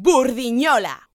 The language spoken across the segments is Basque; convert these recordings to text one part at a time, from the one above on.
Burdiñola.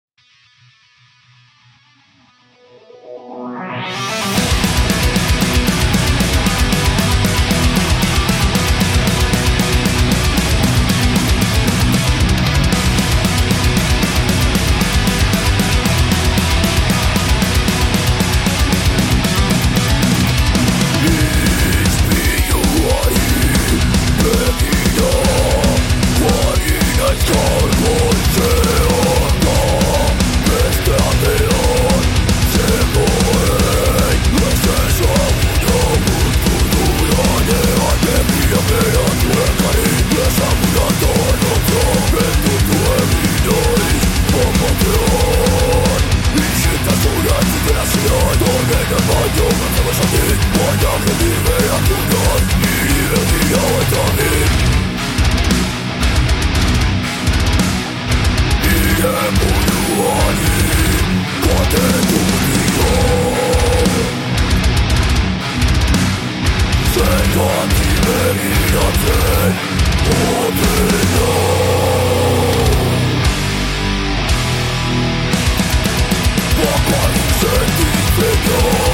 Walk on, set these figures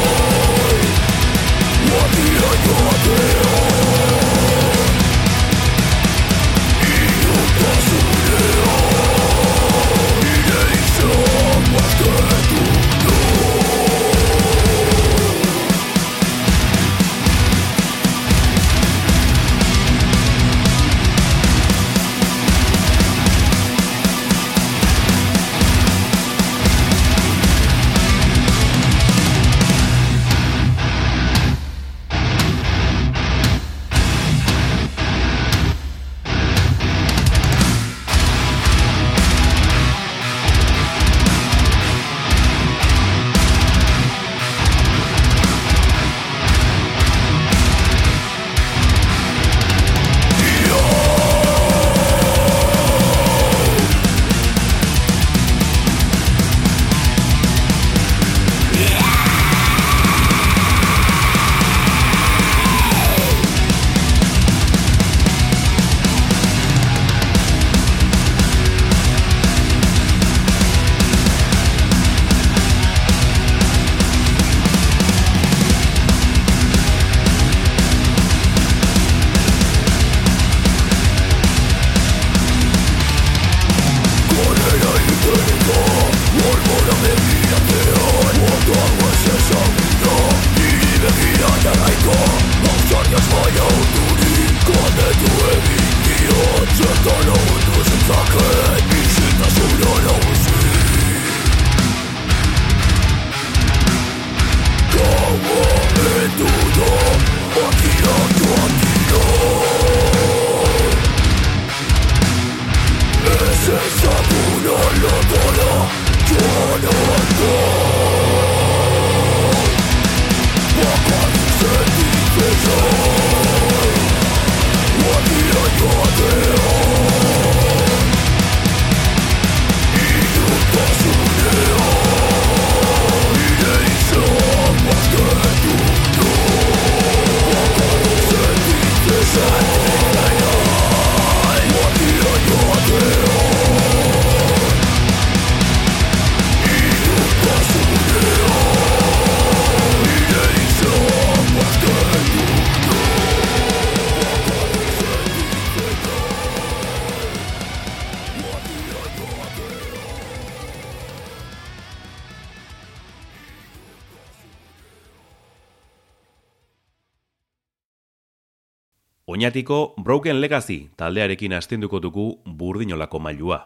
Oñatiko Broken Legacy taldearekin astenduko dugu burdinolako mailua.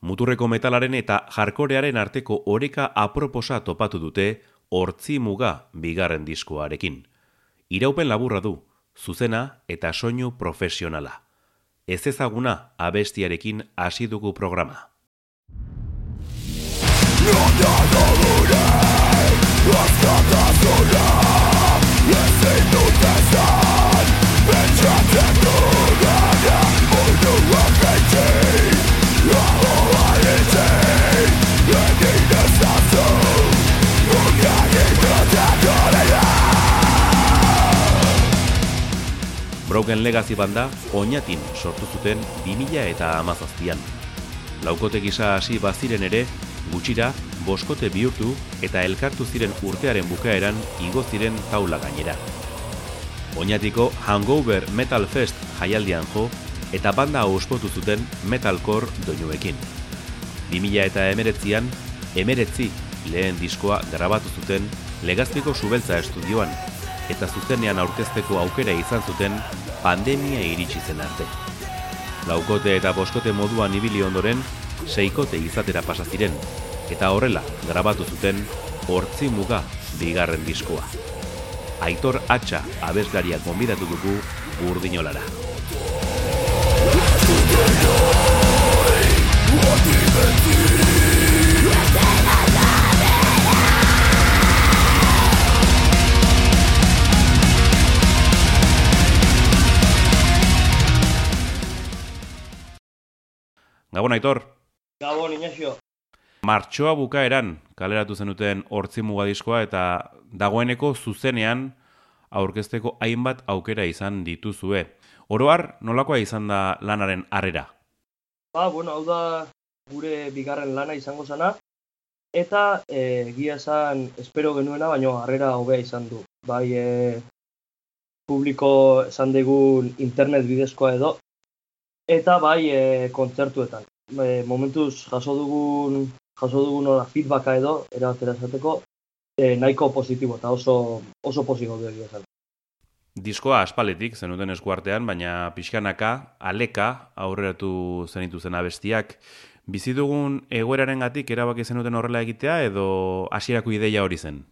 Muturreko metalaren eta jarkorearen arteko oreka aproposa topatu dute hortzi muga bigarren diskoarekin. Iraupen laburra du, zuzena eta soinu profesionala. Ez ezaguna abestiarekin hasi dugu programa. Broken Legacy banda oinatin sortu zuten 2000 eta amazaztian. Laukote gisa hasi baziren ere, gutxira, boskote bihurtu eta elkartu ziren urtearen bukaeran igo ziren taula gainera. Oñatiko Hangover Metal Fest jaialdian jo eta banda ospotu zuten metalcore doinuekin. 2000 eta emeretzian, emeretzi lehen diskoa grabatu zuten legazpiko subeltza estudioan eta zuzenean aurkezteko aukera izan zuten pandemia iritsi zen arte. Laukote eta boskote moduan ibili ondoren, seikote izatera pasa ziren eta horrela grabatu zuten hortzi muga bigarren diskoa. Aitor Atxa abesgariak gonbidatu dugu burdinolara. Gabon, Aitor. Gabon, Inaxio. Martxoa bukaeran kaleratu zenuten hortzi mugadiskoa eta dagoeneko zuzenean aurkezteko hainbat aukera izan dituzue. Oroar, nolakoa izan da lanaren harrera? Ba, bueno, hau da gure bigarren lana izango zana, eta e, egia esan espero genuena, baino harrera hobea izan du. Bai, e, publiko esan dugun internet bidezkoa edo, eta bai e, kontzertuetan. E, momentuz jaso dugun jaso dugun hori feedbacka edo, erabatera esateko, e, nahiko positibo eta oso, oso positibo du egia Diskoa aspaletik zenuten eskuartean, baina pixkanaka, aleka aurreratu zenitu zen abestiak. Bizi dugun egoeraren gatik erabaki zenuten horrela egitea edo hasierako ideia hori zen?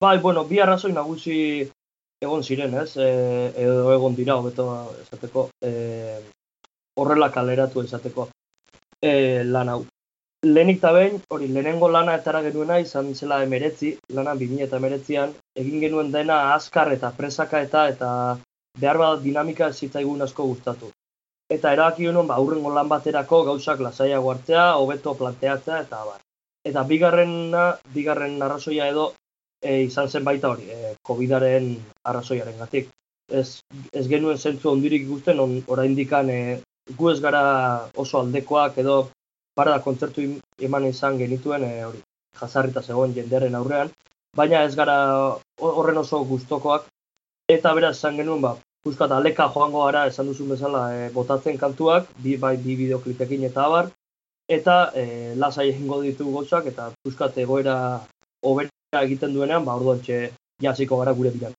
Bai, bueno, bi arrazoi nagusi egon ziren, ez? E, edo egon dira, hobeto esateko, e, horrela kaleratu esateko e, lan hau lehenik eta behin, hori, lehenengo lana etara genuena izan zela emeretzi, lana 2000 eta emeretzian, egin genuen dena azkar eta presaka eta eta behar bat dinamika zitzaigun asko gustatu. Eta erabaki genuen, ba, urrengo lan baterako gauzak lasaia guartzea, hobeto planteatzea, eta bar. Eta bigarrena, bigarren arrazoia edo, e, izan zen baita hori, e, COVID-aren arrazoiaren gatik. Ez, ez genuen zentzu ondirik ikusten, on, oraindikan e, gu ez gara oso aldekoak edo para kontzertu eman izan genituen e, hori jasarrita zegoen jendearen aurrean, baina ez gara horren oso gustokoak eta beraz esan genuen ba Puskat aleka joango gara esan duzun bezala e, botatzen kantuak, bi bai bi bideoklipekin eta abar eta e, lasai egingo ditu gozak eta Puskat egoera hobera egiten duenean, ba orduantxe jasiko gara gure bilan.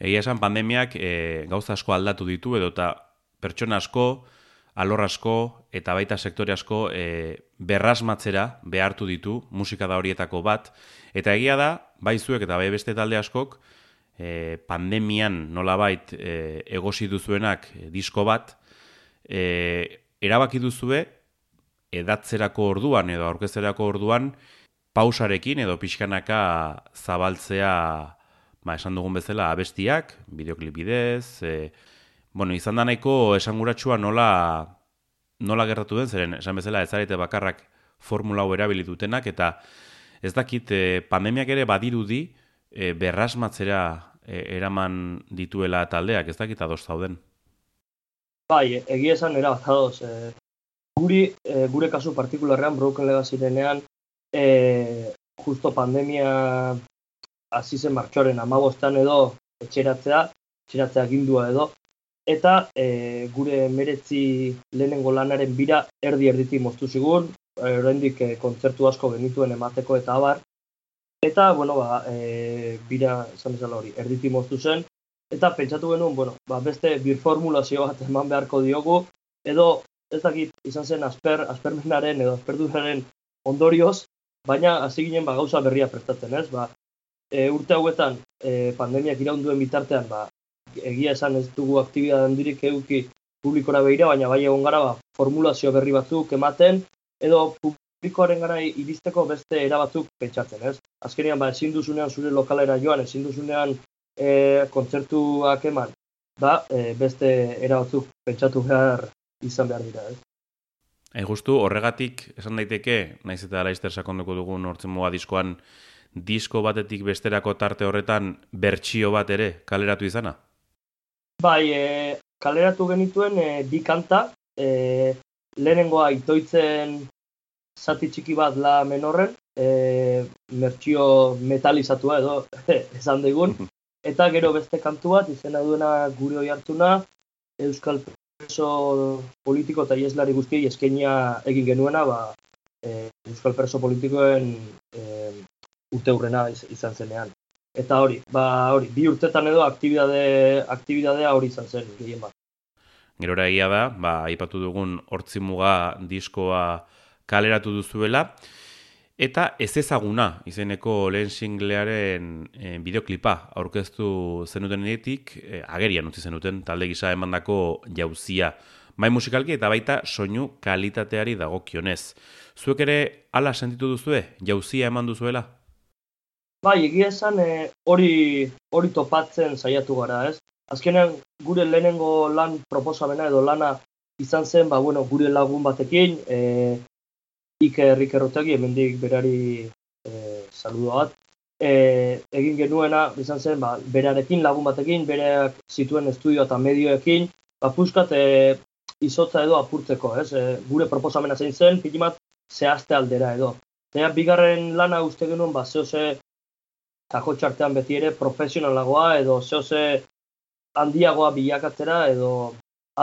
Egia esan pandemiak e, gauza asko aldatu ditu edo eta pertsona asko alor asko eta baita sektore asko e, berrasmatzera behartu ditu musika da horietako bat. Eta egia da bai zuek eta bai beste talde askok e, pandemian nolabait e, egosi duzuenak disko bat e, erabaki duzue edatzerako orduan edo aurkezerako orduan pausarekin edo pixkanaka zabaltzea ba, esan dugun bezala abestiak, bideoklip bidez, e, Bueno, izan da nahiko esanguratsua nola nola gertatu den, zeren esan bezala ez zarete bakarrak formula hau erabilitutenak, eta ez dakit e, pandemiak ere badirudi e, berrasmatzera e, eraman dituela taldeak, ez dakit adoz zauden? Bai, egia esan era adoz. E, guri, e, gure kasu partikularrean, Broken Legacy denean, e, justo pandemia hasi zen martxoren amabostan edo etxeratzea, etxeratzea gindua edo, eta e, gure meretzi lehenengo lanaren bira erdi erditi moztu zigun, e, oraindik e, kontzertu asko genituen emateko eta abar, eta, bueno, ba, e, bira, esan bezala hori, erditi moztu zen, eta pentsatu genuen, bueno, ba, beste birformulazio bat eman beharko diogu, edo, ez dakit, izan zen asper, aspermenaren edo asperduraren ondorioz, baina hasi ginen ba, gauza berria prestatzen, ez? Ba, e, urte hauetan e, pandemiak iraunduen bitartean, ba, egia esan ez dugu aktibitatea handirik eduki publikora behira, baina bai egon gara ba, formulazio berri batzuk ematen, edo publikoaren gara iristeko beste era batzuk pentsatzen, ez? Azkenean, ba, ezin duzunean zure lokalera joan, ezin duzunean e, kontzertuak eman, ba, e, beste era batzuk pentsatu behar izan behar dira, ez? Hain justu, horregatik, esan daiteke, naiz eta laizter sakondoko dugun hortzen moa diskoan, disko batetik besterako tarte horretan bertsio bat ere kaleratu izana? Bai, e, kaleratu genituen e, bi kanta, e, lehenengoa itoitzen zati txiki bat la menorren, e, mertxio metalizatua edo esan digun, eta gero beste kantu bat, izena duena gure hoi hartuna, Euskal Preso politiko eta ieslari guztiei eskenia egin genuena, ba, e, Euskal Preso politikoen e, urte hurrena izan zenean. Eta hori, ba hori, bi urtetan edo aktibidade, aktibidadea hori izan zen, gehien bat. Gerora egia da, ba, aipatu dugun hortzimuga diskoa kaleratu duzuela, eta ez ezaguna izeneko lehen singlearen e, bideoklipa aurkeztu zenuten enetik, e, agerian utzi zenuten talde gisa emandako jauzia. Bai musikalki eta baita soinu kalitateari dagokionez. Zuek ere ala sentitu duzue, jauzia eman duzuela? Bai, egia esan eh, hori hori topatzen saiatu gara, ez? Azkenean gure lehenengo lan proposamena edo lana izan zen, ba, bueno, gure lagun batekin, e, Iker Rikerrotegi, hemendik berari e, saludo bat, e, egin genuena izan zen, ba, berarekin lagun batekin, bereak zituen estudioa eta medioekin, ba, puskat e, izotza edo apurtzeko, ez? E, gure proposamena zein zen, pilimat, zehazte aldera edo. Eta bigarren lana uste genuen, ba, zehose tako txartean beti ere profesionalagoa edo zehose handiagoa bilakatzera edo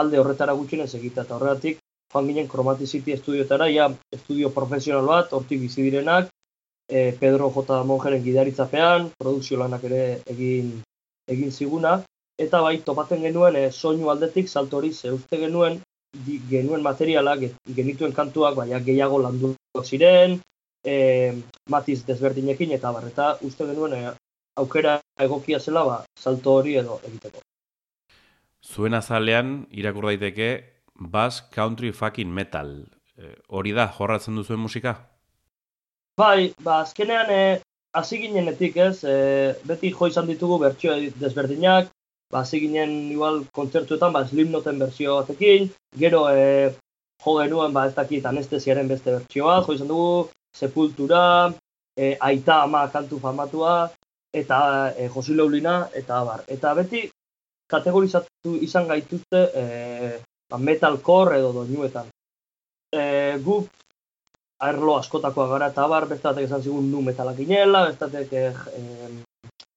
alde horretara gutxinez egita eta horregatik joan ginen Chromaticity estudioetara, ja estudio profesional bat, hortik bizi direnak, e, Pedro J. Monjeren gidaritzapean, produkzio lanak ere egin egin ziguna, eta bai topatzen genuen e, soinu aldetik salto hori ze uste genuen di, genuen materialak genituen kantuak baina gehiago landu ziren, e, matiz desberdinekin eta barreta uste genuen e, aukera egokia zela ba, salto hori edo egiteko. Zuen azalean irakur daiteke Bass Country Fucking Metal. E, hori da, jorratzen duzuen musika? Bai, ba, azkenean e, hasi ginenetik ez, e, beti jo izan ditugu bertsio desberdinak, ba, hasi ginen igual kontzertuetan, ba, Slipknoten bertsio batekin, gero e, jo genuen, ba, ez dakit anestesiaren beste bertsioa, jo izan dugu Sepultura, e, Aita Ama kantu famatua, eta e, Josi Leulina, eta abar. Eta beti kategorizatu izan gaituzte e, ba, metalcore edo doinuetan. E, gu aerlo askotakoa gara eta abar, bestatek esan zigun nu metalak inela, bestatek e,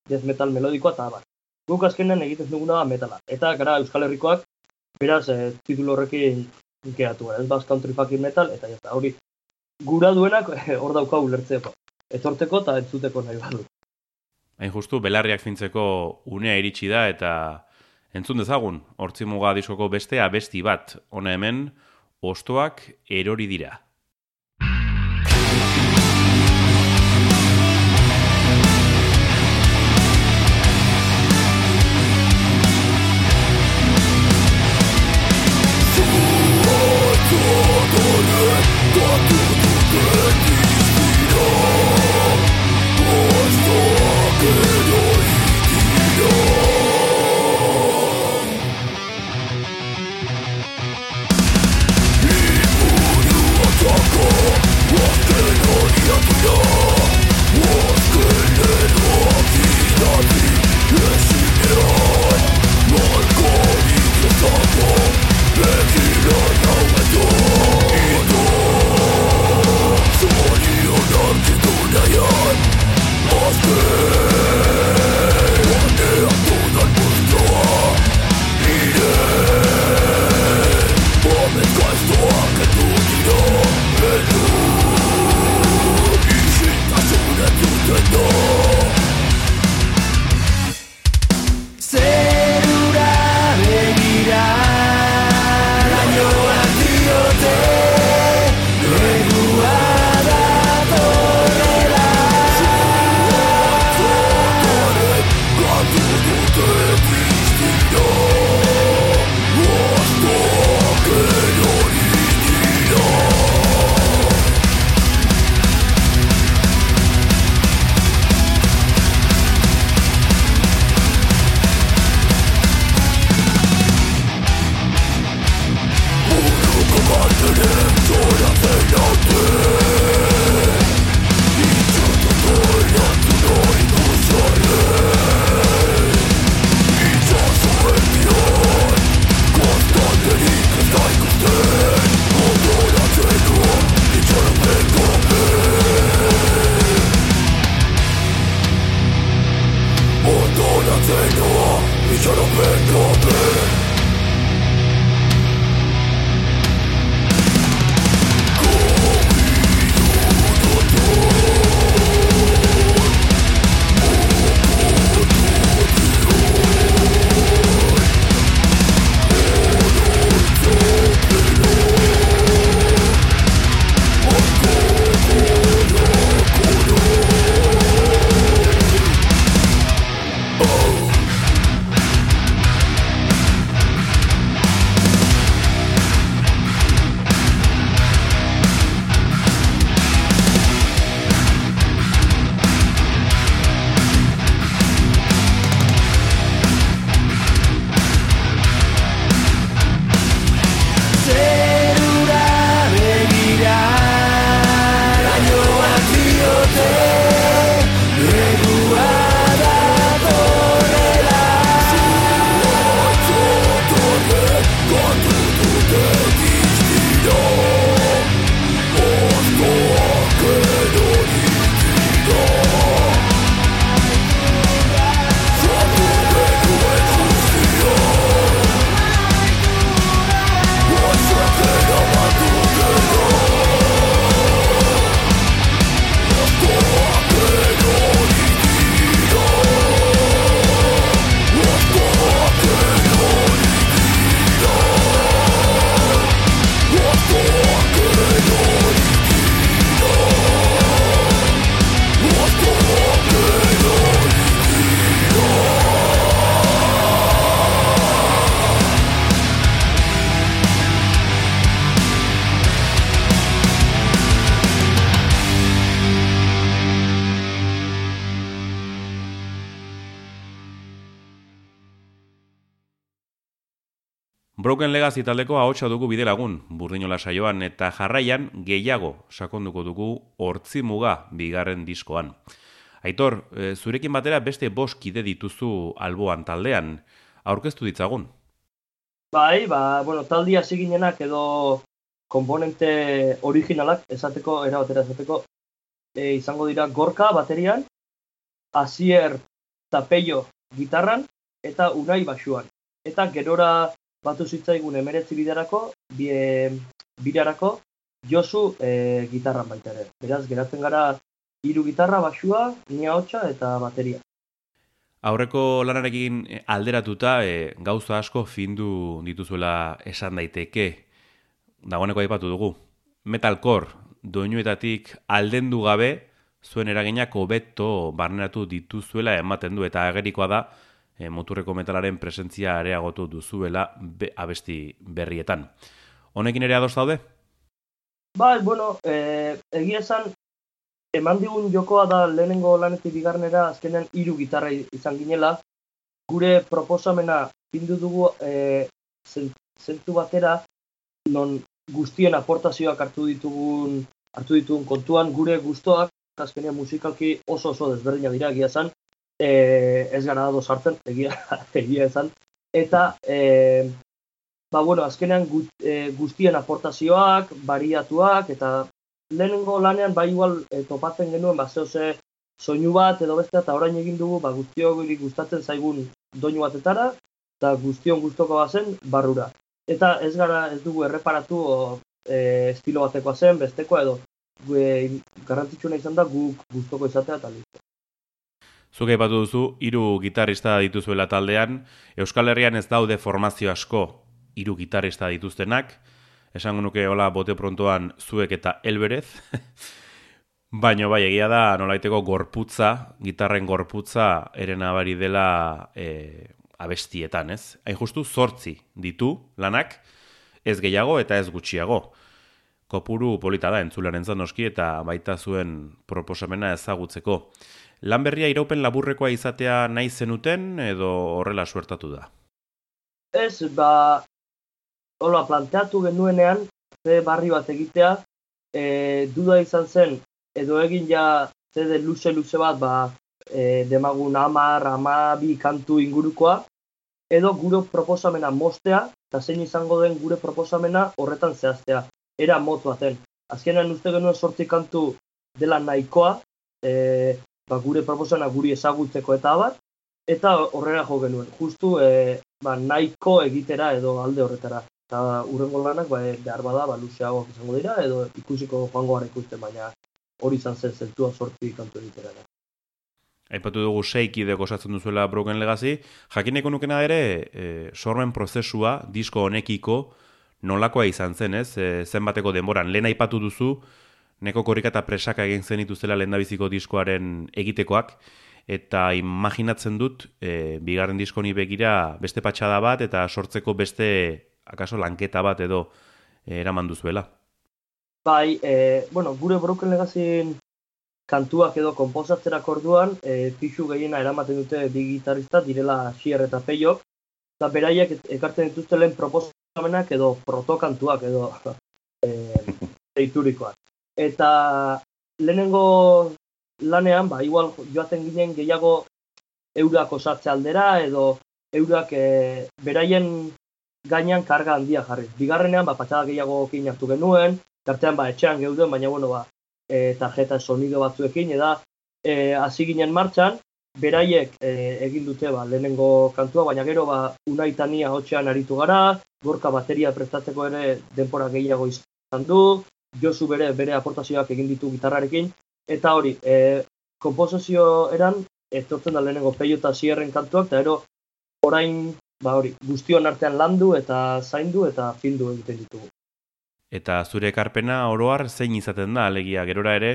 death metal melodikoa eta abar. Guk azkenean egiten duguna da metala. Eta gara Euskal Herrikoak, beraz, e, titulo horrekin geratu gara. Ez baz country fucking metal, eta jata, hori gura duenak eh, hor dauka ulertzeko. Etorteko eta entzuteko nahi badu. Hain justu, belarriak fintzeko unea iritsi da eta entzun dezagun, hortzi muga diskoko beste abesti bat, hona hemen, ostoak erori dira. Broken Legacy taldeko ahotsa dugu bide lagun, burdinola saioan, eta jarraian gehiago sakonduko dugu hortzi muga bigarren diskoan. Aitor, e, zurekin batera beste bost kide dituzu alboan taldean, aurkeztu ditzagun? Bai, ba, bueno, taldia ziginenak edo komponente originalak esateko, erabatera esateko, e, izango dira gorka baterian, azier tapeio gitarran, eta unai basuan. Eta gerora batu zitzaigun emeretzi bidarako, bie, bidarako, josu e, gitarran baita ere. Beraz, geratzen gara hiru gitarra, basua, nia hotxa eta bateria. Aurreko lanarekin alderatuta e, gauza asko findu dituzuela esan daiteke. Dagoeneko aipatu dugu. Metalcore, doinuetatik aldendu gabe, zuen eraginak hobeto barneratu dituzuela ematen du eta agerikoa da, e, muturreko metalaren presentzia areagotu duzuela be, abesti berrietan. Honekin ere adoz daude? Ba, bueno, e, egia esan, eman digun jokoa da lehenengo lanetik bigarnera azkenean hiru gitarra izan ginela, gure proposamena pindu dugu e, zentu batera, non guztien aportazioak hartu ditugun hartu ditugun kontuan, gure gustoak azkenean musikalki oso oso desberdina dira egia esan, e, ez gara dado sartzen, egia, egia esan. Eta, e, ba, bueno, azkenean e, guztien aportazioak, bariatuak, eta lehenengo lanean, ba, igual, e, topatzen genuen, ba, zehose, soinu bat edo beste, eta orain egin dugu, ba, guztiok gustatzen zaigun doinu batetara, eta guztion guztoko bazen, barrura. Eta ez gara, ez dugu erreparatu, o, e, estilo batekoa zen, bestekoa edo, gue, garrantzitsuna izan da, guk guztoko izatea eta. Zuk aipatu duzu, hiru gitarrista dituzuela taldean, Euskal Herrian ez daude formazio asko hiru gitarrista dituztenak, esango nuke hola bote prontoan zuek eta elberez, baino bai egia da nolaiteko gorputza, gitarren gorputza eren abari dela e, abestietan, ez? Hain justu zortzi ditu lanak, ez gehiago eta ez gutxiago. Kopuru polita da entzularen zanoski eta baita zuen proposamena ezagutzeko. Lan berria iraupen laburrekoa izatea nahi zenuten edo horrela suertatu da? Ez, ba, hola, planteatu genuenean, ze barri bat egitea, e, duda izan zen, edo egin ja, ze de luze-luze bat, ba, e, demagun amar, amabi kantu ingurukoa, edo gure proposamena mostea, eta zein izango den gure proposamena horretan zehaztea, era motu aten. Azkenean uste genuen sortzi kantu dela nahikoa, e, ba, gure proposana guri ezagutzeko eta bat, eta horrela jo genuen, justu e, ba, nahiko egitera edo alde horretara. Eta urrengo lanak ba, behar bada, ba, luzeagoak izango dira, edo ikusiko joango gara ikusten, baina hori izan zen zentua sortu kantu egitera. Aipatu dugu seiki osatzen duzuela Broken Legacy, jakineko nukena ere, e, sormen prozesua, disko honekiko, nolakoa izan zen, ez? E, zenbateko denboran, lehen aipatu duzu, neko korrika eta presaka egin zen ituzela lehendabiziko diskoaren egitekoak, eta imaginatzen dut, e, bigarren diskoni begira beste patxada bat, eta sortzeko beste, akaso, lanketa bat edo e, eraman duzuela. Bai, e, bueno, gure Broken Legazin kantuak edo komposatzerak orduan, e, pixu gehiena eramaten dute bi gitarrista, direla Xier eta Peiok, eta beraiek ekartzen dituzte lehen proposamenak edo protokantuak edo e, deiturikoak eta lehenengo lanean, ba, igual joaten ginen gehiago eurak osatze aldera, edo eurak e, beraien gainean karga handia jarri. Bigarrenean, ba, patxada gehiago okin hartu genuen, tartean, ba, etxean geuden, baina, bueno, ba, e, tarjeta sonido batzuekin, eda, e, hasi ginen martxan, beraiek e, egin dute, ba, lehenengo kantua, baina gero, ba, unaitania hotxean aritu gara, gorka bateria prestatzeko ere denpora gehiago izan du, Josu bere bere aportazioak egin ditu gitarrarekin eta hori, e, konposizio eran etortzen da lehenengo peio eta zierren kantuak eta ero orain ba hori, guztion artean landu eta zaindu eta findu egiten ditugu. Eta zure ekarpena oroar zein izaten da, alegia gerora ere,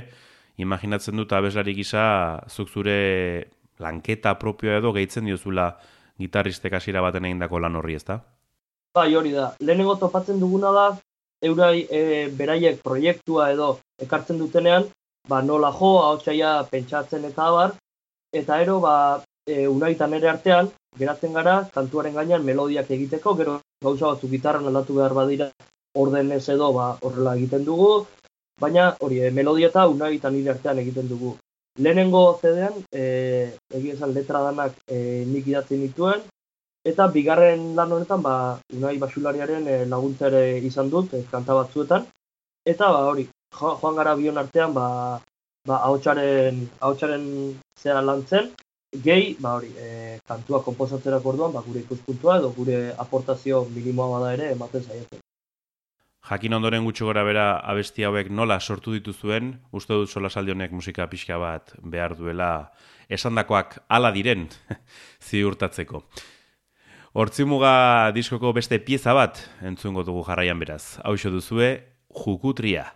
imaginatzen dut abeslari gisa zuk zure lanketa propioa edo gehitzen diozula gitarristek hasiera baten egindako lan horri, ezta? Bai, hori da. Lehenengo topatzen duguna da, eurai e, beraiek proiektua edo ekartzen dutenean, ba, nola jo, haotxaia pentsatzen eta abar, eta ero, ba, e, unaitan ere artean, geratzen gara, kantuaren gainean melodiak egiteko, gero gauza batzuk gitarran aldatu behar badira orden ez edo ba, horrela egiten dugu, baina hori, e, melodia eta unai eta nire artean egiten dugu. Lehenengo zedean, e, egia esan letra danak e, nik idatzen dituen, eta bigarren lan honetan, ba, unai basulariaren e, laguntzere izan dut, e, kanta batzuetan, eta ba, hori, joan gara bion artean, ba, ba, hautsaren, hautsaren zera lantzen, gehi, ba hori, e, kantua komposatzerak orduan, ba, gure ikuspuntua edo gure aportazio minimoa bada ere ematen zaitzen. Jakin ondoren gutxo gora bera abesti hauek nola sortu dituzuen, uste dut sola saldionek musika pixka bat behar duela esandakoak ala diren ziurtatzeko. Hortzimuga diskoko beste pieza bat entzungo dugu jarraian beraz. Hau duzue, jukutria.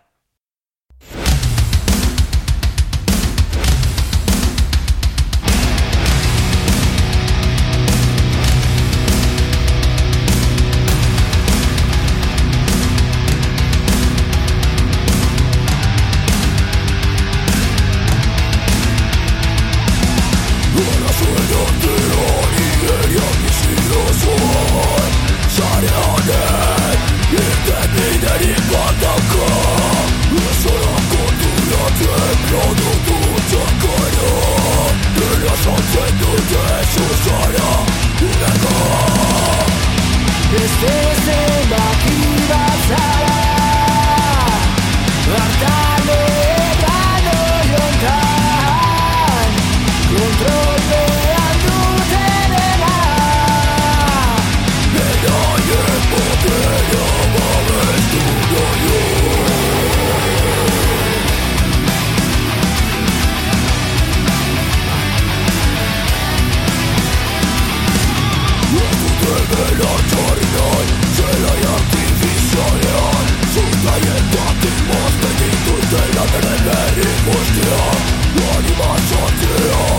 Este es el Ты на перемене пусть я, но не мочу тебя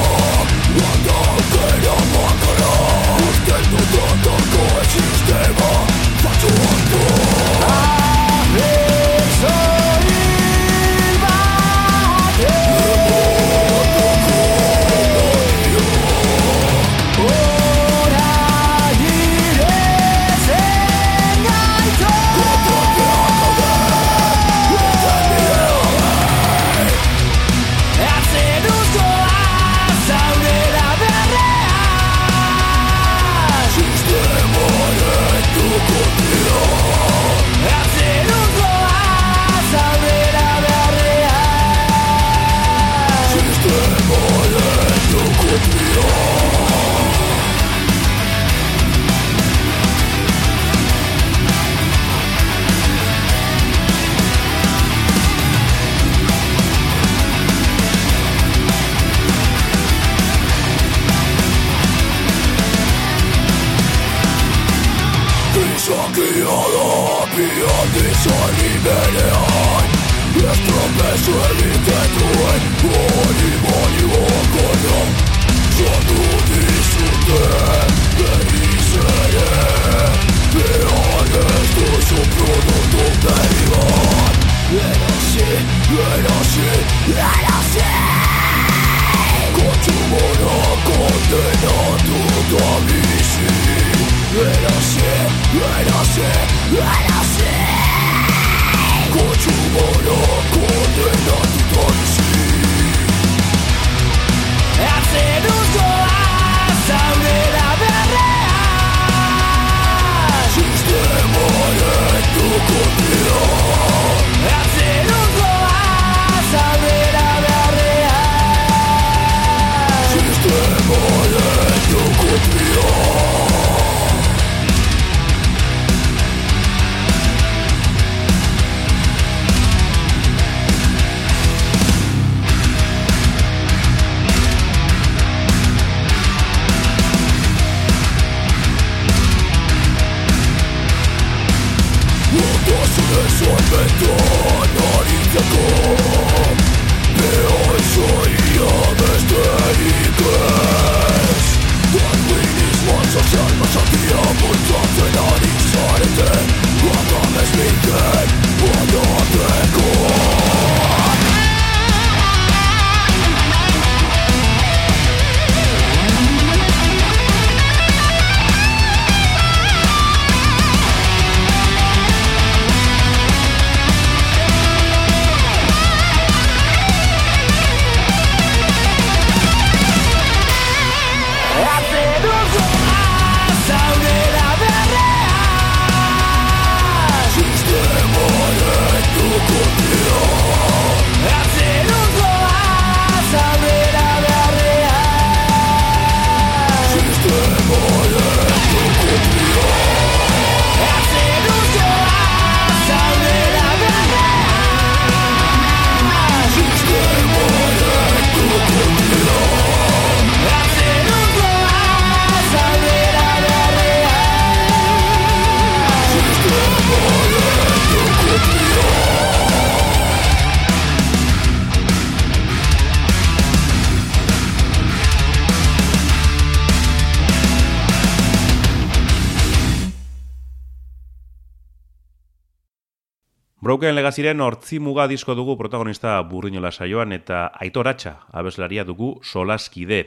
Broken legaziren hortzi muga disko dugu protagonista burrinola saioan eta aitoratxa abeslaria dugu solaskide.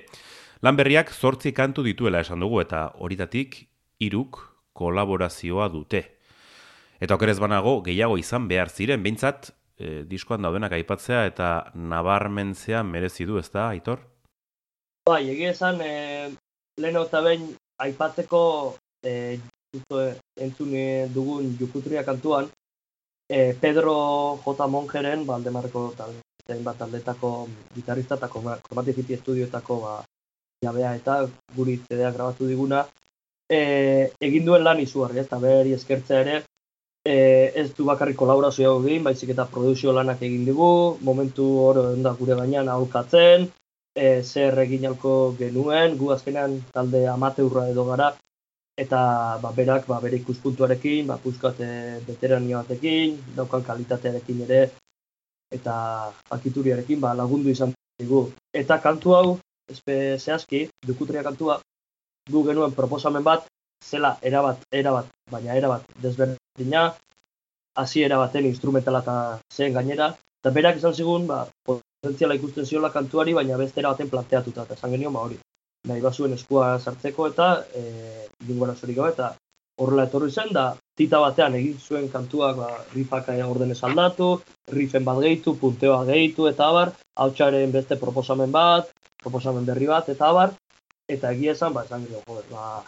Lan berriak zortzi kantu dituela esan dugu eta horitatik iruk kolaborazioa dute. Eta okerez banago gehiago izan behar ziren, behintzat e, diskoan daudenak aipatzea eta nabarmentzea merezi du, ez da, aitor? Bai, egia esan, e, leheno eta behin aipatzeko e, entzun dugun jukutria kantuan, e, Pedro J. Mongeren, Baldemarreko talde bat taldetako gitarrista eta Chromaticity Studioetako ba, jabea eta guri CD grabatu diguna, e, egin duen lan izugarri, ez da beri eskertzea ere, e, ez du bakarrik kolaborazioa egin, baizik eta produzio lanak egin dugu, momentu oro da gure gainean aurkatzen, e, zer egin alko genuen, gu azkenean talde amateurra edo gara, eta ba, berak ba, bere ikuspuntuarekin, ba, puzkat veterania batekin, daukan kalitatearekin ere, eta akituriarekin ba, lagundu izan dugu. Eta kantu hau, ezpe zehazki, dukutria kantua, du genuen proposamen bat, zela erabat, erabat, baina erabat desberdina, hasi erabaten instrumentala eta zen gainera, eta berak izan zigun, ba, potentziala ikusten ziola kantuari, baina beste erabaten planteatuta, eta esan genio, ba, hori, nahi basuen eskua sartzeko eta e, lingua gabe eta horrela etorri zen da tita batean egin zuen kantuak ba, rifak ordenez aldatu, rifen bat gehitu, punteoa gehitu eta abar, hautsaren beste proposamen bat, proposamen berri bat eta abar, eta egia esan, ba, esan gero, joder, ba,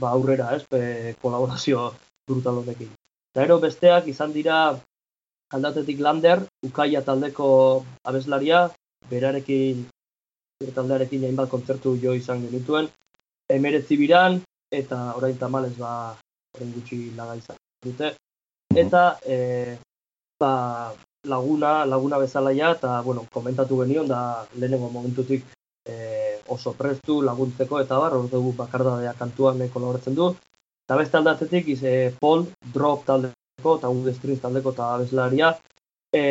ba aurrera, ez, be, kolaborazio brutal honekin. Eta ero besteak izan dira aldatetik lander, ukaia taldeko abeslaria, berarekin taldearekin hainbat kontzertu jo izan genituen. Emeretzi biran, eta orain tamalez ba, orain gutxi laga izan dute. Eta e, ba, laguna, laguna bezalaia, eta bueno, komentatu genion, da lehenengo momentutik e, oso prestu laguntzeko, eta bar, hor dugu bakardadea kantuan kolaboratzen du. Eta beste aldatetik, ize Paul, Drop taldeko, eta Wood Strings taldeko eta bezalaria, e,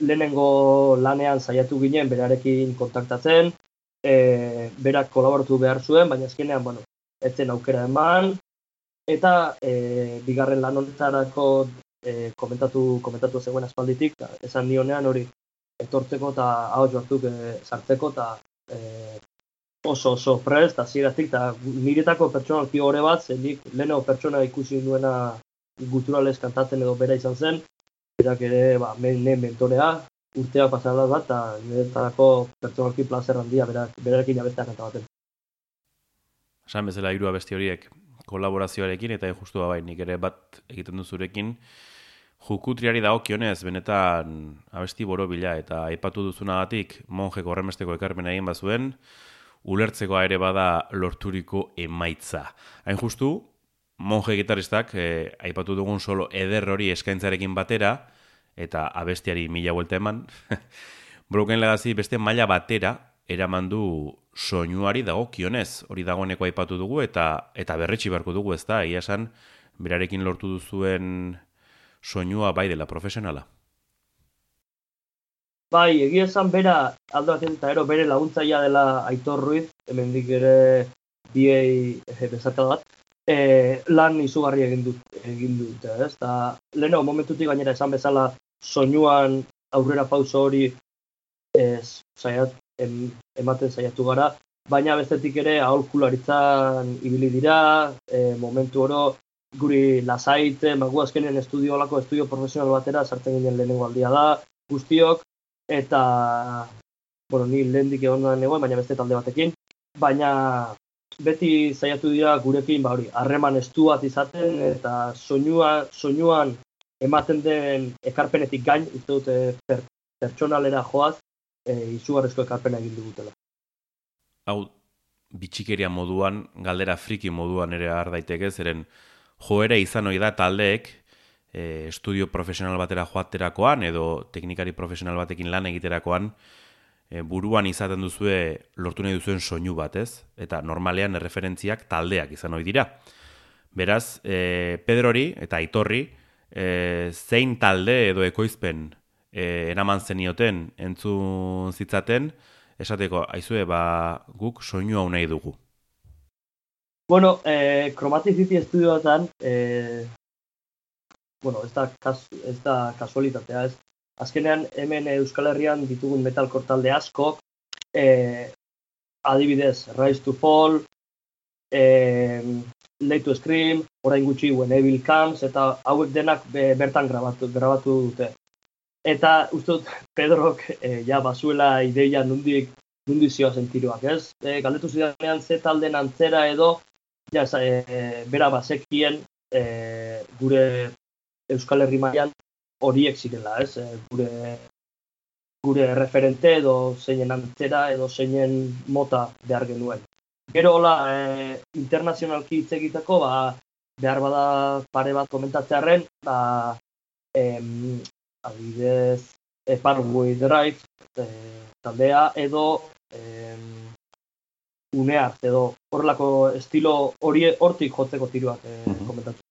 lehenengo lanean saiatu ginen berarekin kontaktatzen, e, berak kolaboratu behar zuen, baina azkenean, bueno, etzen aukera eman, eta e, bigarren lan honetarako e, komentatu, komentatu zegoen aspalditik, esan nionean hori etortzeko eta hau joartuk e, sartzeko eta e, oso oso prest, eta ziratik, eta niretako pertsonalki hori bat, zenik lehenengo pertsona ikusi duena guturalez kantatzen edo bera izan zen, berak ere, ba, mene mentorea, urtea pasada bat, eta niretarako pertsonalki placer handia, berak, berarekin abestea kanta baten. Esan bezala hiru abesti horiek kolaborazioarekin, eta justu bai, nik ere bat egiten duzurekin, Jukutriari dago kionez, benetan abesti boro bila, eta aipatu duzunagatik monje korremesteko ekarpen egin bazuen, ulertzeko ere bada lorturiko emaitza. Hain justu, monje gitaristak, eh, aipatu dugun solo eder hori eskaintzarekin batera, eta abestiari mila vuelta eman, Broken Legacy beste maila batera, eraman du soinuari dago kionez, hori dagoeneko aipatu dugu, eta eta berretxi beharko dugu ez da, ia esan, berarekin lortu duzuen soinua bai dela profesionala. Bai, egia esan bera aldo eta ero bere laguntzaia dela Aitor Ruiz, hemen ere biei e, bat, e, lan izugarri egin dut egin dut, ez? Ta leno momentutik gainera esan bezala soinuan aurrera pauso hori ez saiat ematen saiatu gara, baina bestetik ere aholkularitzan ibili dira, e, momentu oro guri lasaite, magu azkenen estudio olako estudio profesional batera sartzen ginen lehenengo aldia da, guztiok, eta, bueno, ni lehendik egon da baina beste talde batekin, baina beti saiatu dira gurekin ba hori harreman estu bat izaten eta soinua soinuan ematen den ekarpenetik gain uste dute per, pertsonalera joaz e, izugarrezko ekarpena egin dugutela. Hau bitxikeria moduan, galdera friki moduan ere har daiteke, zeren joere izan ohi da taldeek e, estudio profesional batera joaterakoan edo teknikari profesional batekin lan egiterakoan e, buruan izaten duzue lortu nahi duzuen soinu bat, ez? Eta normalean erreferentziak taldeak izan ohi dira. Beraz, e, Pedrori eta Aitorri e, zein talde edo ekoizpen e, eraman zenioten entzun zitzaten, esateko, aizue, ba, guk soinu hau nahi dugu. Bueno, eh, Chromaticity estudioetan, eh, bueno, ez da, kas, ez da kasualitatea, ez. Azkenean, hemen Euskal Herrian ditugun metalkor talde asko, e, adibidez, Rise to Fall, e, Late to Scream, orain gutxi When Evil Comes, eta hauek denak bertan grabatu, grabatu dute. Eta uste dut, Pedrok, e, ja, basuela ideia nundik, nundik zioa sentiruak, ez? E, galdetu zidanean ze talden antzera edo, ja, e, bera bazekien e, gure Euskal Herri mailan horiek zirela, ez? E, gure gure referente edo zeinen antzera edo zeinen mota behar genuen. Gero hola, e, internazionalki hitz egiteko, ba, behar bada pare bat komentatzearen, ba, em, adibidez, e, Parkway Drive, e, taldea, edo em, unear, edo horrelako estilo hori hortik jotzeko tiruak e, mm komentatu.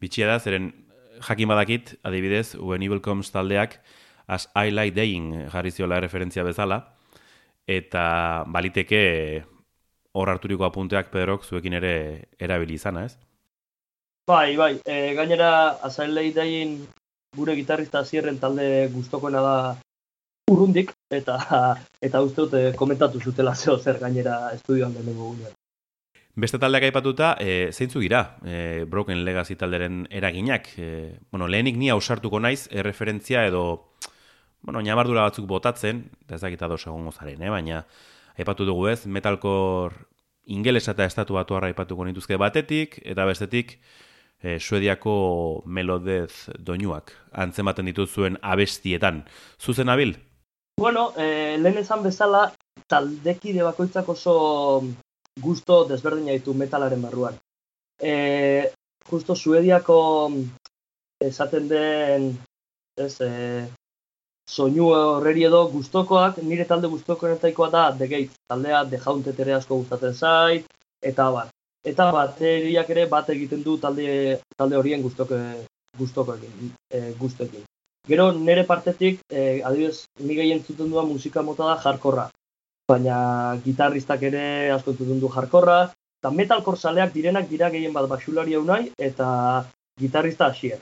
Bitxia da, zeren jakin badakit, adibidez, When Evil Comes taldeak, as I like dying jarri ziola referentzia bezala, eta baliteke hor harturiko apunteak Pedrok zuekin ere erabili izana, ez? Bai, bai, e, gainera as I gure gitarrista zierren talde gustokoena da urrundik, eta eta uste dut eh, komentatu zutela zeo zer gainera estudioan denengo gunean. Beste taldeak aipatuta, e, zeintzu gira, e, Broken Legacy talderen eraginak. E, bueno, lehenik ni ausartuko naiz, erreferentzia edo, bueno, nabardura batzuk botatzen, ez dakit ados egongo zaren, eh? baina aipatu dugu ez, metalkor ingelesa eta estatu batu aipatuko nituzke batetik, eta bestetik, e, suediako melodez doinuak, antzematen dituzuen abestietan. Zuzen abil? Bueno, e, lehen esan bezala, taldekide bakoitzak oso gusto desberdina ditu metalaren barruan. E, justo Suediako esaten den ez, e, soinu horreri edo gustokoak, nire talde gustokoenetaikoa da The Gates, taldea The Haunted ere asko gustatzen zait, eta bat. Eta bateriak ere bat egiten du talde, talde horien gustoko, gustokoekin, e, gustoekin. Gero nire partetik, e, adibidez, ni gehien zuten duan musika mota da jarkorra baina gitarristak ere asko entzuten du jarkorra, eta metalkor saleak direnak dira gehien bat basulari hau nahi, eta gitarrista hasier.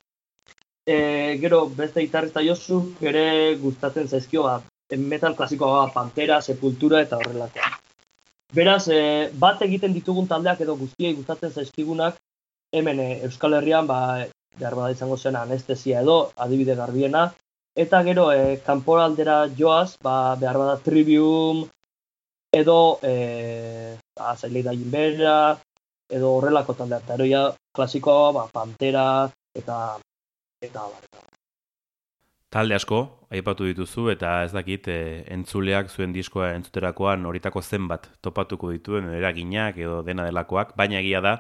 E, gero, beste gitarrista jozu, ere gustatzen zaizkio bat, metal klasikoa bat, pantera, sepultura eta horrelakoa. Beraz, e, bat egiten ditugun taldeak edo guztiei gustatzen zaizkigunak, hemen e, Euskal Herrian, ba, behar bada izango zen anestesia edo, adibide garbiena, eta gero, e, kanporaldera joaz, ba, behar bada trivium, edo e, azailei da inbera, edo horrelako taldea, eta eroia klasikoa, ba, pantera, eta eta Talde asko, aipatu dituzu, eta ez dakit, e, entzuleak zuen diskoa entzuterakoan horitako zenbat topatuko dituen eraginak edo dena delakoak, baina egia da,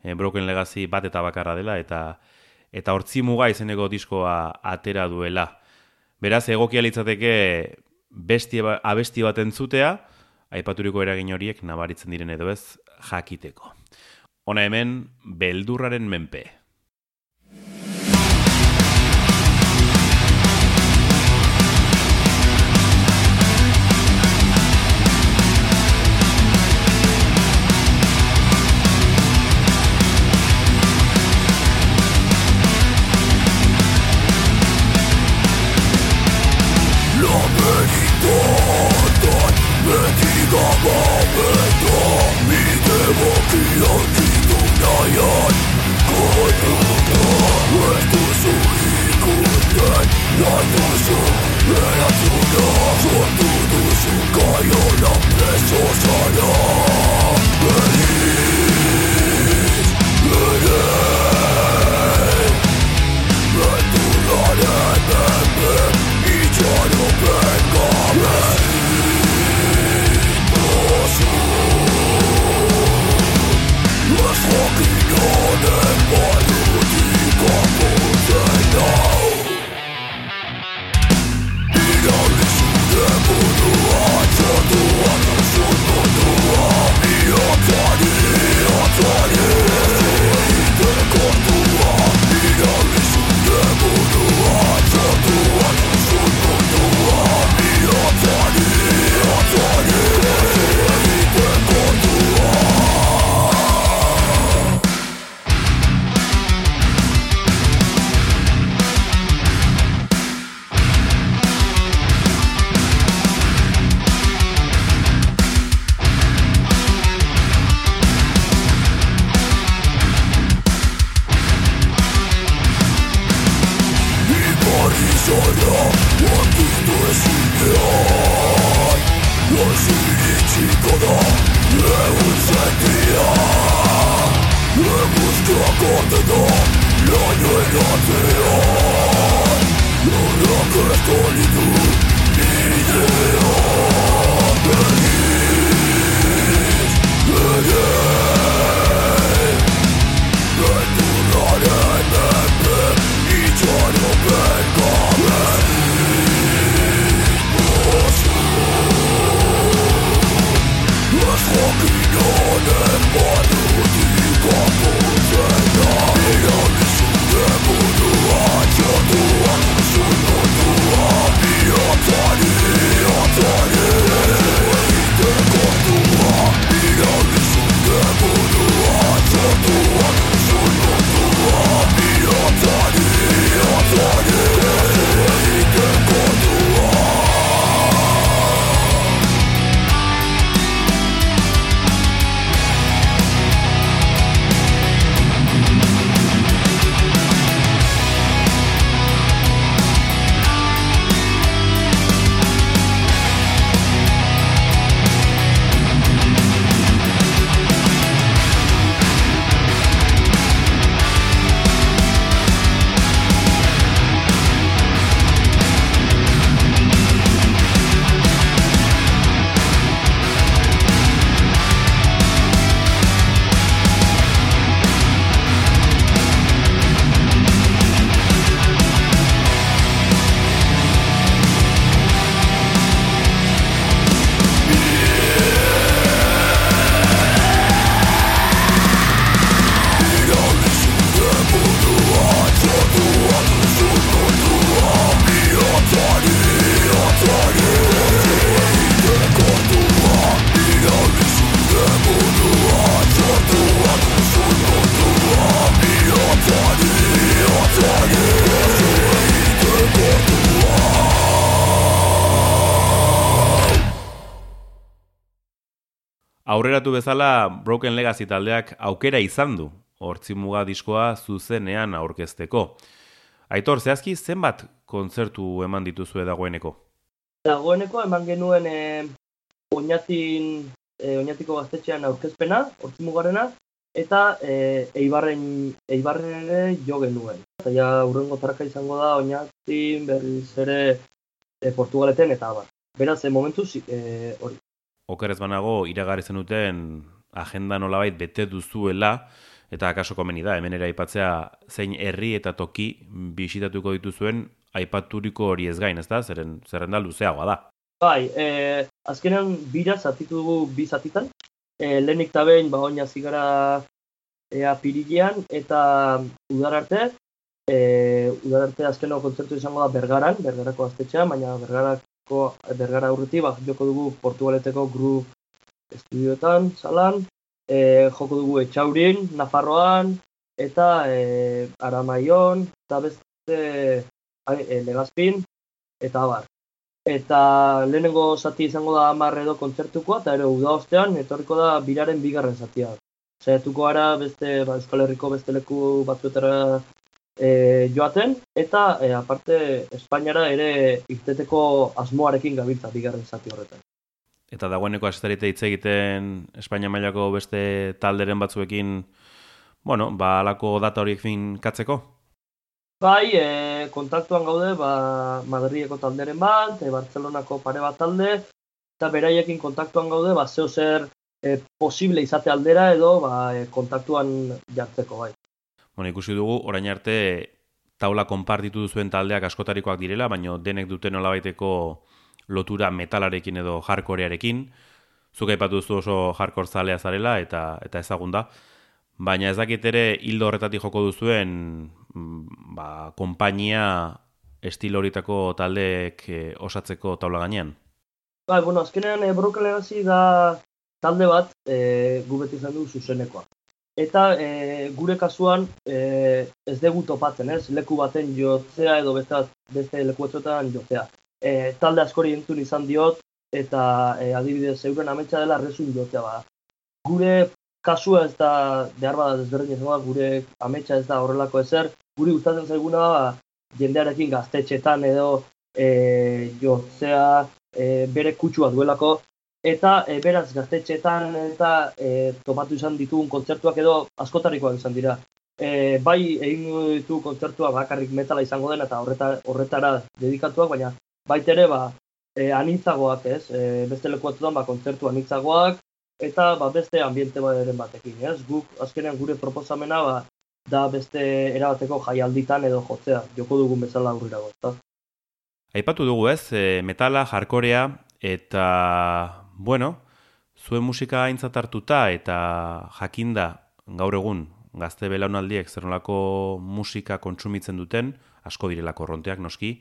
e, Broken Legacy bat eta bakarra dela, eta eta hortzi muga izeneko diskoa atera duela. Beraz, egokia litzateke bestia, ba, abesti bat entzutea, aipaturiko eragin horiek nabaritzen diren edo ez jakiteko. Hona hemen, beldurraren menpe. Son tu dusu kajolla preso sana Aurreratu bezala Broken Legacy taldeak aukera izan du hortzimuga diskoa zuzenean aurkezteko. Aitor, zehazki zenbat kontzertu eman dituzue dagoeneko? Dagoeneko eman genuen e, oinatin, e, oinatiko gaztetxean aurkezpena, hortzimugarena, eta e, eibarren, eibarren ere jo genuen. Eta ja, urrengo tarka izango da oinatin berriz ere e, Portugaleten eta abar. Beraz, e, momentuz e, hori, okerez banago iragarri zenuten agenda nolabait bete duzuela eta akaso komeni da hemen aipatzea zein herri eta toki bisitatuko dituzuen aipaturiko hori ez gain, ezta? Zeren zerrenda luzeagoa da. Bai, eh, azkenean bira zatitu dugu bi zatitan. Eh, lehenik ta behin ba oina zigara ea pirilean eta udar arte eh, udar arte azkeneko kontzertu izango da Bergaran, Bergarako gaztetxean, baina Bergarak bergara aurretik, ba, joko dugu Portugaleteko gru estudioetan, salan, e, joko dugu Etxaurin, Nafarroan, eta e, Aramaion, eta beste e, Legazpin, eta abar. Eta lehenengo zati izango da amar edo kontzertukoa, eta ere uda ostean, etorriko da biraren bigarren zatia. Zaiatuko ara beste, ba, Euskal Herriko beste leku batzuetara e, joaten, eta e, aparte Espainiara ere irteteko asmoarekin gabiltza bigarren zati horretan. Eta dagoeneko astarite hitz egiten Espainia mailako beste talderen batzuekin, bueno, ba alako data horiek fin katzeko? Bai, e, kontaktuan gaude, ba, Madrieko talderen bat, e, Barcelonako pare bat talde, eta beraiekin kontaktuan gaude, ba, zeo zer e, posible izate aldera edo ba, e, kontaktuan jartzeko, bai. Bueno, ikusi dugu, orain arte taula konpartitu duzuen taldeak askotarikoak direla, baina denek duten nolabaiteko lotura metalarekin edo jarkorearekin. Zuk aipatu duzu oso jarkor zalea zarela eta eta ezagun da. Baina ez dakit ere hildo horretatik joko duzuen mm, ba, konpainia estilo horitako taldeek e, osatzeko taula gainean. Ba, bueno, azkenean e, da talde bat e, gu beti izan du zuzenekoa. Eta e, gure kasuan e, ez dugu topatzen, ez? Leku baten jotzea edo beste, beste leku batzuetan jotzea. E, talde askori entzun izan diot, eta e, adibidez euren ametsa dela resun jotzea bada. Gure kasua ez da, behar bada desberdin ez gure ametsa ez da horrelako ezer, guri gustatzen zaiguna ba, jendearekin gaztetxetan edo e, jotzea e, bere kutsua duelako, eta e, beraz gaztetxetan eta e, tomatu izan ditugun kontzertuak edo askotarikoak izan dira. e, bai egin ditu kontzertua bakarrik metala izango den eta horreta, horretara dedikatuak, baina baita ere ba, e, anitzagoak ez, e, beste lekuatudan ba, kontzertu anitzagoak, eta ba, beste ambiente eren batekin, ez? Guk azkenean gure proposamena ba, da beste erabateko jaialditan edo jotzea, joko dugun bezala aurrera gozta. Aipatu dugu ez, e, metala, jarkorea, eta, bueno, zuen musika aintzat hartuta eta jakinda gaur egun gazte belaunaldiek zer musika kontsumitzen duten, asko direlako ronteak noski,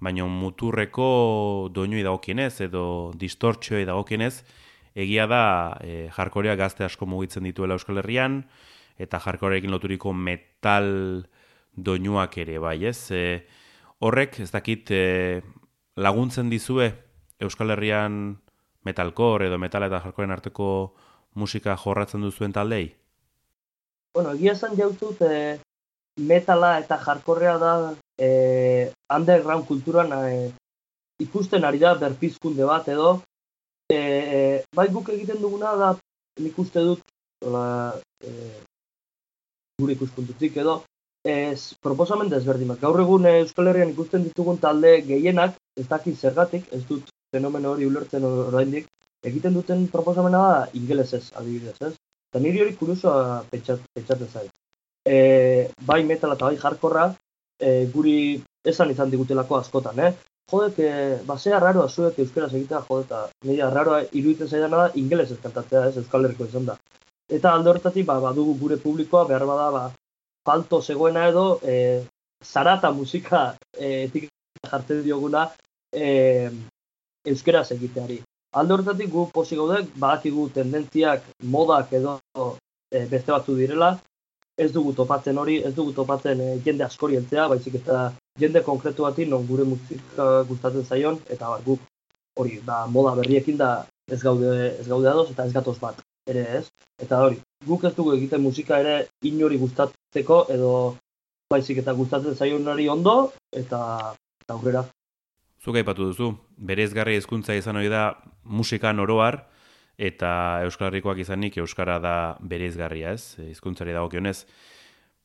baina muturreko doinui dagokienez edo distortxoei dagokienez, egia da e, jarkorea gazte asko mugitzen dituela Euskal Herrian, eta jarkorekin loturiko metal doinuak ere, bai ez? E, horrek, ez dakit, e, laguntzen dizue Euskal Herrian metalkor edo metal eta jarkoren arteko musika jorratzen duzuen taldei? bueno, egia esan jautut e, metala eta jarkorrea da e, underground kulturan e, ikusten ari da berpizkunde bat edo e, e, bai guk egiten duguna da nik uste dut ola, e, gure ikuspuntutik edo ez proposamen desberdin bat. Gaur egun Euskal Herrian ikusten ditugun talde gehienak ez dakit zergatik, ez dut fenomeno hori ulertzen oraindik, egiten duten proposamena da ingelesez adibidez, ez? Eta niri hori kuriosoa pentsatzen zait. E, bai metal eta bai jarkorra, e, guri esan izan digutelako askotan, eh? Jodek, e, basea raroa zuek euskera egitea, jode, eta raroa iruditzen zaidana da, ingeles ez kantatzea, ez, euskal herriko izan da. Eta alde horretatik, ba, badugu gure publikoa, behar bada, ba, falto zegoena edo, e, zarata musika e, jartzen dioguna e, euskera egiteari. Alde horretatik gu posi gaude, badakigu tendentziak, modak edo e, beste batzu direla, ez dugu topatzen hori, ez dugu topatzen e, jende askori entzea, baizik eta jende konkretu bati non gure musika gustatzen zaion, eta bar, guk hori, da, moda berriekin da ez gaude, ez gaude ados eta ez gatoz bat, ere ez. Eta hori, guk ez dugu egiten musika ere inori gustatzeko edo baizik eta gustatzen zaion hori ondo, eta, eta aurrera. Zuk aipatu duzu, berezgarri hezkuntza izan hori da musikan oroar, eta Euskal Herrikoak izanik Euskara da berezgarria ez, hizkuntzari dagokionez.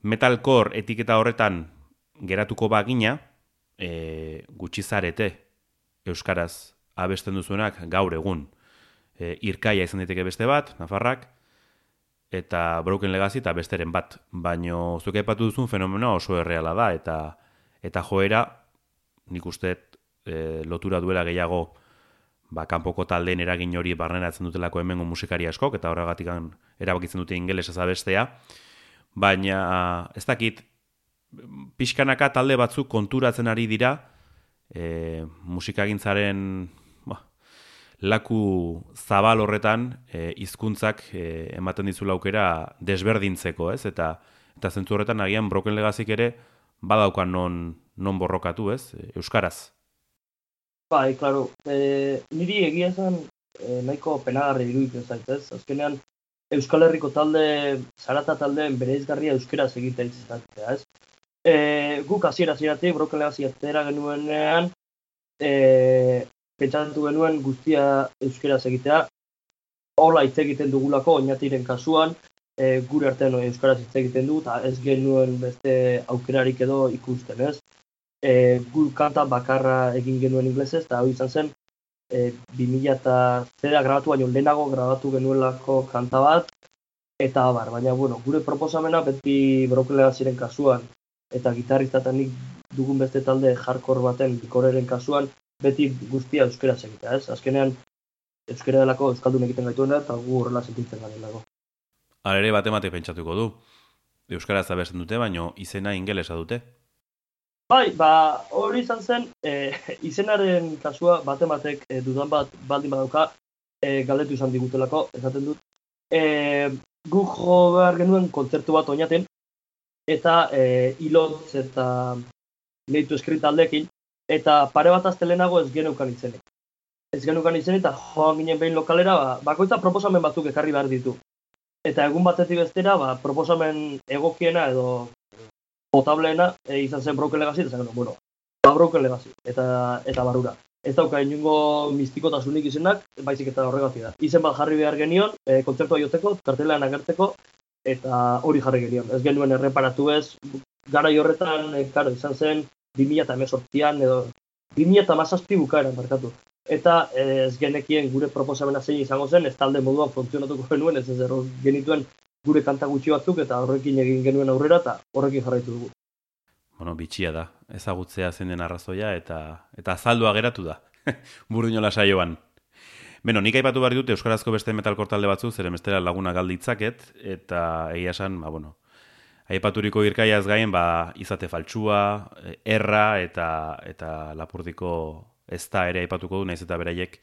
Metalcore etiketa horretan geratuko bagina, e, gutxi zarete Euskaraz abesten duzuenak gaur egun. E, irkaia izan diteke beste bat, Nafarrak, eta Broken Legacy eta besteren bat. Baino zuk aipatu duzun fenomeno oso erreala da, eta eta joera nik uste e, lotura duela gehiago ba, kanpoko taldeen eragin hori barneratzen dutelako hemengo musikari askok, eta horregatik erabakitzen dute ingeles ezabestea. Baina, ez dakit, pixkanaka talde batzuk konturatzen ari dira, e, musikagintzaren ba, laku zabal horretan e, hizkuntzak e, ematen dizula aukera desberdintzeko, ez? Eta, eta zentzu horretan agian broken legazik ere badaukan non, non borrokatu, ez? Euskaraz. Bai, klaro. E, niri egia esan e, nahiko penagarri iruditzen zaitez. Azkenean, Euskal Herriko talde, zarata taldeen bere izgarria euskera egitea izatea, ez? E, guk hasiera hasieratik brokele hasiatera genuenean, e, pentsatu genuen guztia euskera egitea, hola hitz egiten dugulako oinatiren kasuan, e, gure artean euskaraz hitz egiten du, eta ez genuen beste aukerarik edo ikusten, ez? E, gu kanta bakarra egin genuen inglesez, eta hau izan zen, e, 2000 eta zera grabatu baino lehenago grabatu genuelako kanta bat, eta bar, baina bueno, gure proposamena beti brokelea ziren kasuan, eta gitarrista eta nik dugun beste talde jarkor baten bikoreren kasuan, beti guztia euskera egitea, ez? Azkenean, euskera delako euskaldun egiten gaituena, eta gu horrela sentitzen garen dago. Alere bat emate pentsatuko du. Euskara ez dute, baino izena ingelesa dute. Bai, ba, hori izan zen, e, izenaren kasua bate batek e, dudan bat baldin badauka e, galdetu izan digutelako, esaten dut. E, gu jo behar genuen kontzertu bat oinaten, eta e, ilotz eta lehitu eskrita aldekin, eta pare bat aztelenago ez geneukan izenek. Ez geneukan izenek, eta joan ginen behin lokalera, ba, bakoitza proposamen batzuk ekarri behar ditu. Eta egun batetik bestera, ba, proposamen egokiena edo potableena e, izan zen Broken Legacy, eta zen, bueno, ba Broken Legacy, eta, eta barura. Ez dauka inungo mistiko izenak, baizik eta horregatik da. Izen bat jarri behar genion, e, kontzertua joteko, kartelean agertzeko, eta hori jarri genion. Ez genuen erreparatu ez, gara horretan, e, karo, izan zen, 2018an edo 2018 bukaeran barkatu. Eta ez genekien gure proposamena zein izango zen, ez talde moduan funtzionatuko genuen, ez ez genituen gure kanta gutxi batzuk eta horrekin egin genuen aurrera eta horrekin jarraitu dugu. Bueno, bitxia da, ezagutzea zen den arrazoia eta eta azaldua geratu da, burdinola saioan. Beno, nik aipatu behar dute Euskarazko beste metalkor talde batzu, zeren bestera laguna galditzaket, eta egia esan, ba, bueno, aipaturiko irkaia ez gaien, ba, izate faltsua, erra eta, eta lapurdiko ez da ere aipatuko du, naiz eta beraiek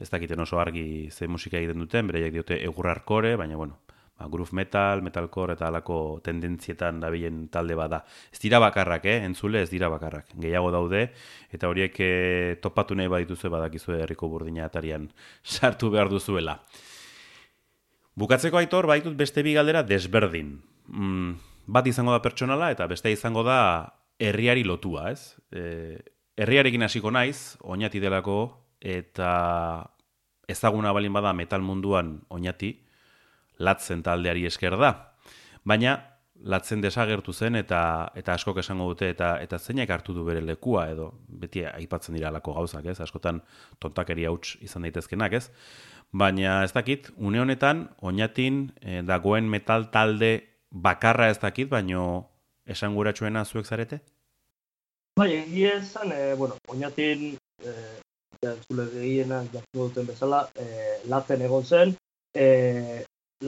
ez dakiten oso argi ze musika egiten duten, beraiek diote egurrarkore, baina, bueno, ba, groove metal, metalcore eta alako tendentzietan dabilen talde bada. Ez dira bakarrak, eh? entzule ez dira bakarrak. Gehiago daude, eta horiek eh, topatu nahi badituzu badakizu herriko burdina atarian sartu behar duzuela. Bukatzeko aitor, baitut beste bi galdera desberdin. Mm, bat izango da pertsonala eta beste izango da herriari lotua, ez? E, herriarekin hasiko naiz, oinati delako, eta ezaguna balin bada metal munduan oinati, latzen taldeari esker da. Baina latzen desagertu zen eta eta askok esango dute eta eta zeinak hartu du bere lekua edo beti aipatzen dira alako gauzak, ez? Askotan tontakeria huts izan daitezkenak, ez? Baina ez dakit, une honetan oinatin eh, dagoen metal talde bakarra ez dakit, baino esanguratsuena zuek zarete? Bai, egia esan, e, bueno, oinatin e, ja, zule gehiena duten bezala, e, latzen egon zen, e,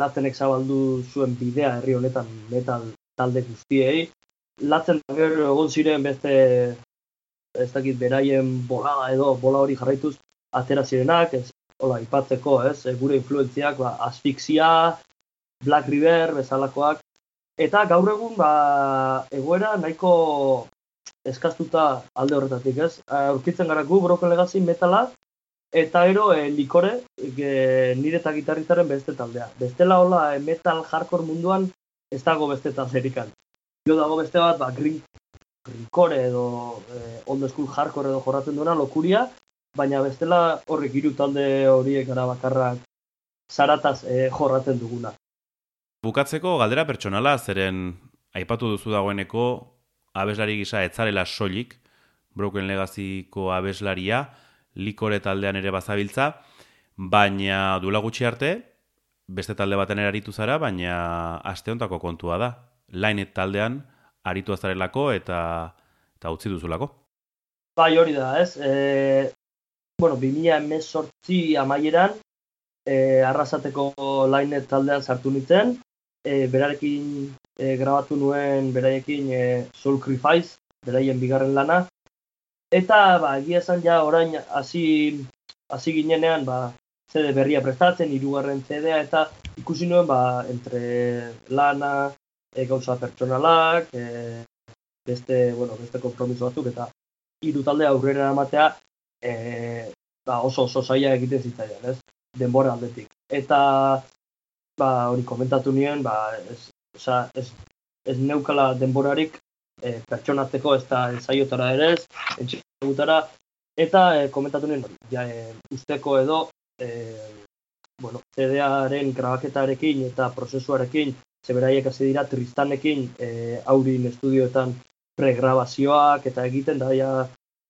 Latzenek zabaldu zuen bidea herri honetan metal talde guztiei. Latzen gero egon ziren beste ez dakit beraien bola edo bola hori jarraituz atera zirenak, ez hola ipatzeko, ez, e, gure influentziak, ba, asfixia, Black River, bezalakoak, eta gaur egun, ba, egoera nahiko eskastuta alde horretatik, ez, aurkitzen gara gu, Broken Legacy metala, Eta ero, e, likore, e, nire eta gitarrizaren beste taldea. Bestela hola, e, metal hardcore munduan, ez dago beste talderikan. Jo dago beste bat, ba, green, green edo e, old school hardcore edo jorratzen duena, lokuria, baina bestela horrek hiru talde horiek gara bakarrak zarataz e, jorratzen duguna. Bukatzeko galdera pertsonala, zeren aipatu duzu dagoeneko abeslari gisa etzarela soilik, Broken Legacyko abeslaria, likore taldean ere bazabiltza, baina dula gutxi arte, beste talde baten aritu zara, baina aste hontako kontua da. Lainet taldean aritu azarelako eta, eta utzi duzulako. Bai hori da, ez? E, bueno, 2000 emesortzi amaieran, e, arrasateko lainet taldean sartu nintzen, e, berarekin e, grabatu nuen, beraiekin e, Soul Crifice, beraien bigarren lana, Eta, ba, egia esan ja, orain, hasi hasi ginenean, ba, CD berria prestatzen, hirugarren CD-a, eta ikusi nuen, ba, entre lana, e, gauza pertsonalak, e, beste, bueno, beste kompromiso batzuk, eta hiru talde aurrera ematea, e, ba, oso oso zaila egiten zitzaidan, ez? Denbora aldetik. Eta, ba, hori komentatu nien, ba, ez, oza, ez, ez neukala denborarik e, pertsonatzeko ez da zaiotara ere ez, entxegutara, eta e, komentatu nien, ja, e, usteko edo, e, bueno, CD-aren grabaketarekin eta prozesuarekin, zeberaiek hasi dira tristanekin e, aurin estudioetan pregrabazioak eta egiten da, ja,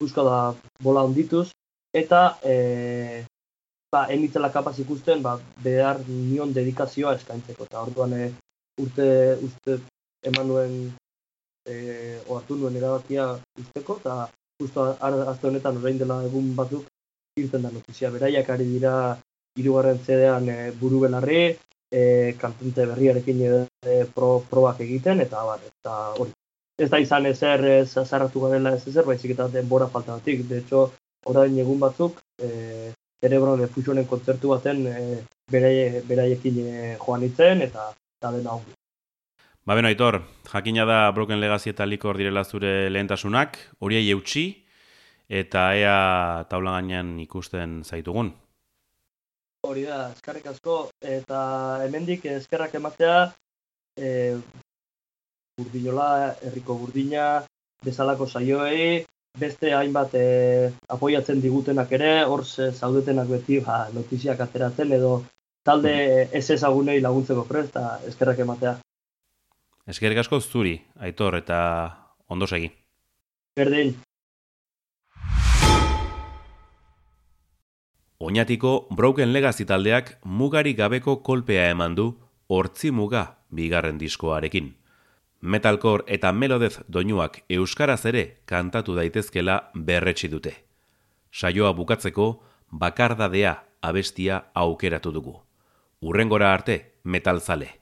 da bola ondituz, eta e, ba, emitzela kapaz ikusten, ba, behar nion dedikazioa eskaintzeko, eta orduan e, urte, uste, eman nuen e, ohartu nuen erabakia usteko, eta justo azte honetan orain dela egun batzuk irten da notizia. Beraiak ari dira hirugarren zedean e, buru belarri, e, kantante berriarekin e, pro, probak egiten, eta bar, eta hori. Ez da izan ezer ez azarratu garela ez ezer, baizik eta denbora falta batik. De hecho, orain egun batzuk, e, Cerebron Fusionen kontzertu baten e, beraiekin e, joan itzen, eta, eta dena ongi. Ba beno, Aitor, jakina da Broken Legacy eta Likor direla zure lehentasunak, horiei eutxi, eta ea taula gainean ikusten zaitugun. Hori da, eskarrik asko, eta hemendik eskerrak ematea, e, burdinola, herriko burdina, bezalako saioei, beste hainbat e, apoiatzen digutenak ere, hor zaudetenak beti ba, notiziak ateratzen edo talde ez ezagunei laguntzeko prest, eta eskerrak ematea. Eskerrik asko zuri, aitor, eta ondo segi. Berdin. Oñatiko Broken Legacy taldeak mugari gabeko kolpea eman du hortzi muga bigarren diskoarekin. Metalcore eta melodez doinuak euskaraz ere kantatu daitezkela berretsi dute. Saioa bukatzeko bakardadea abestia aukeratu dugu. Urrengora arte metalzale.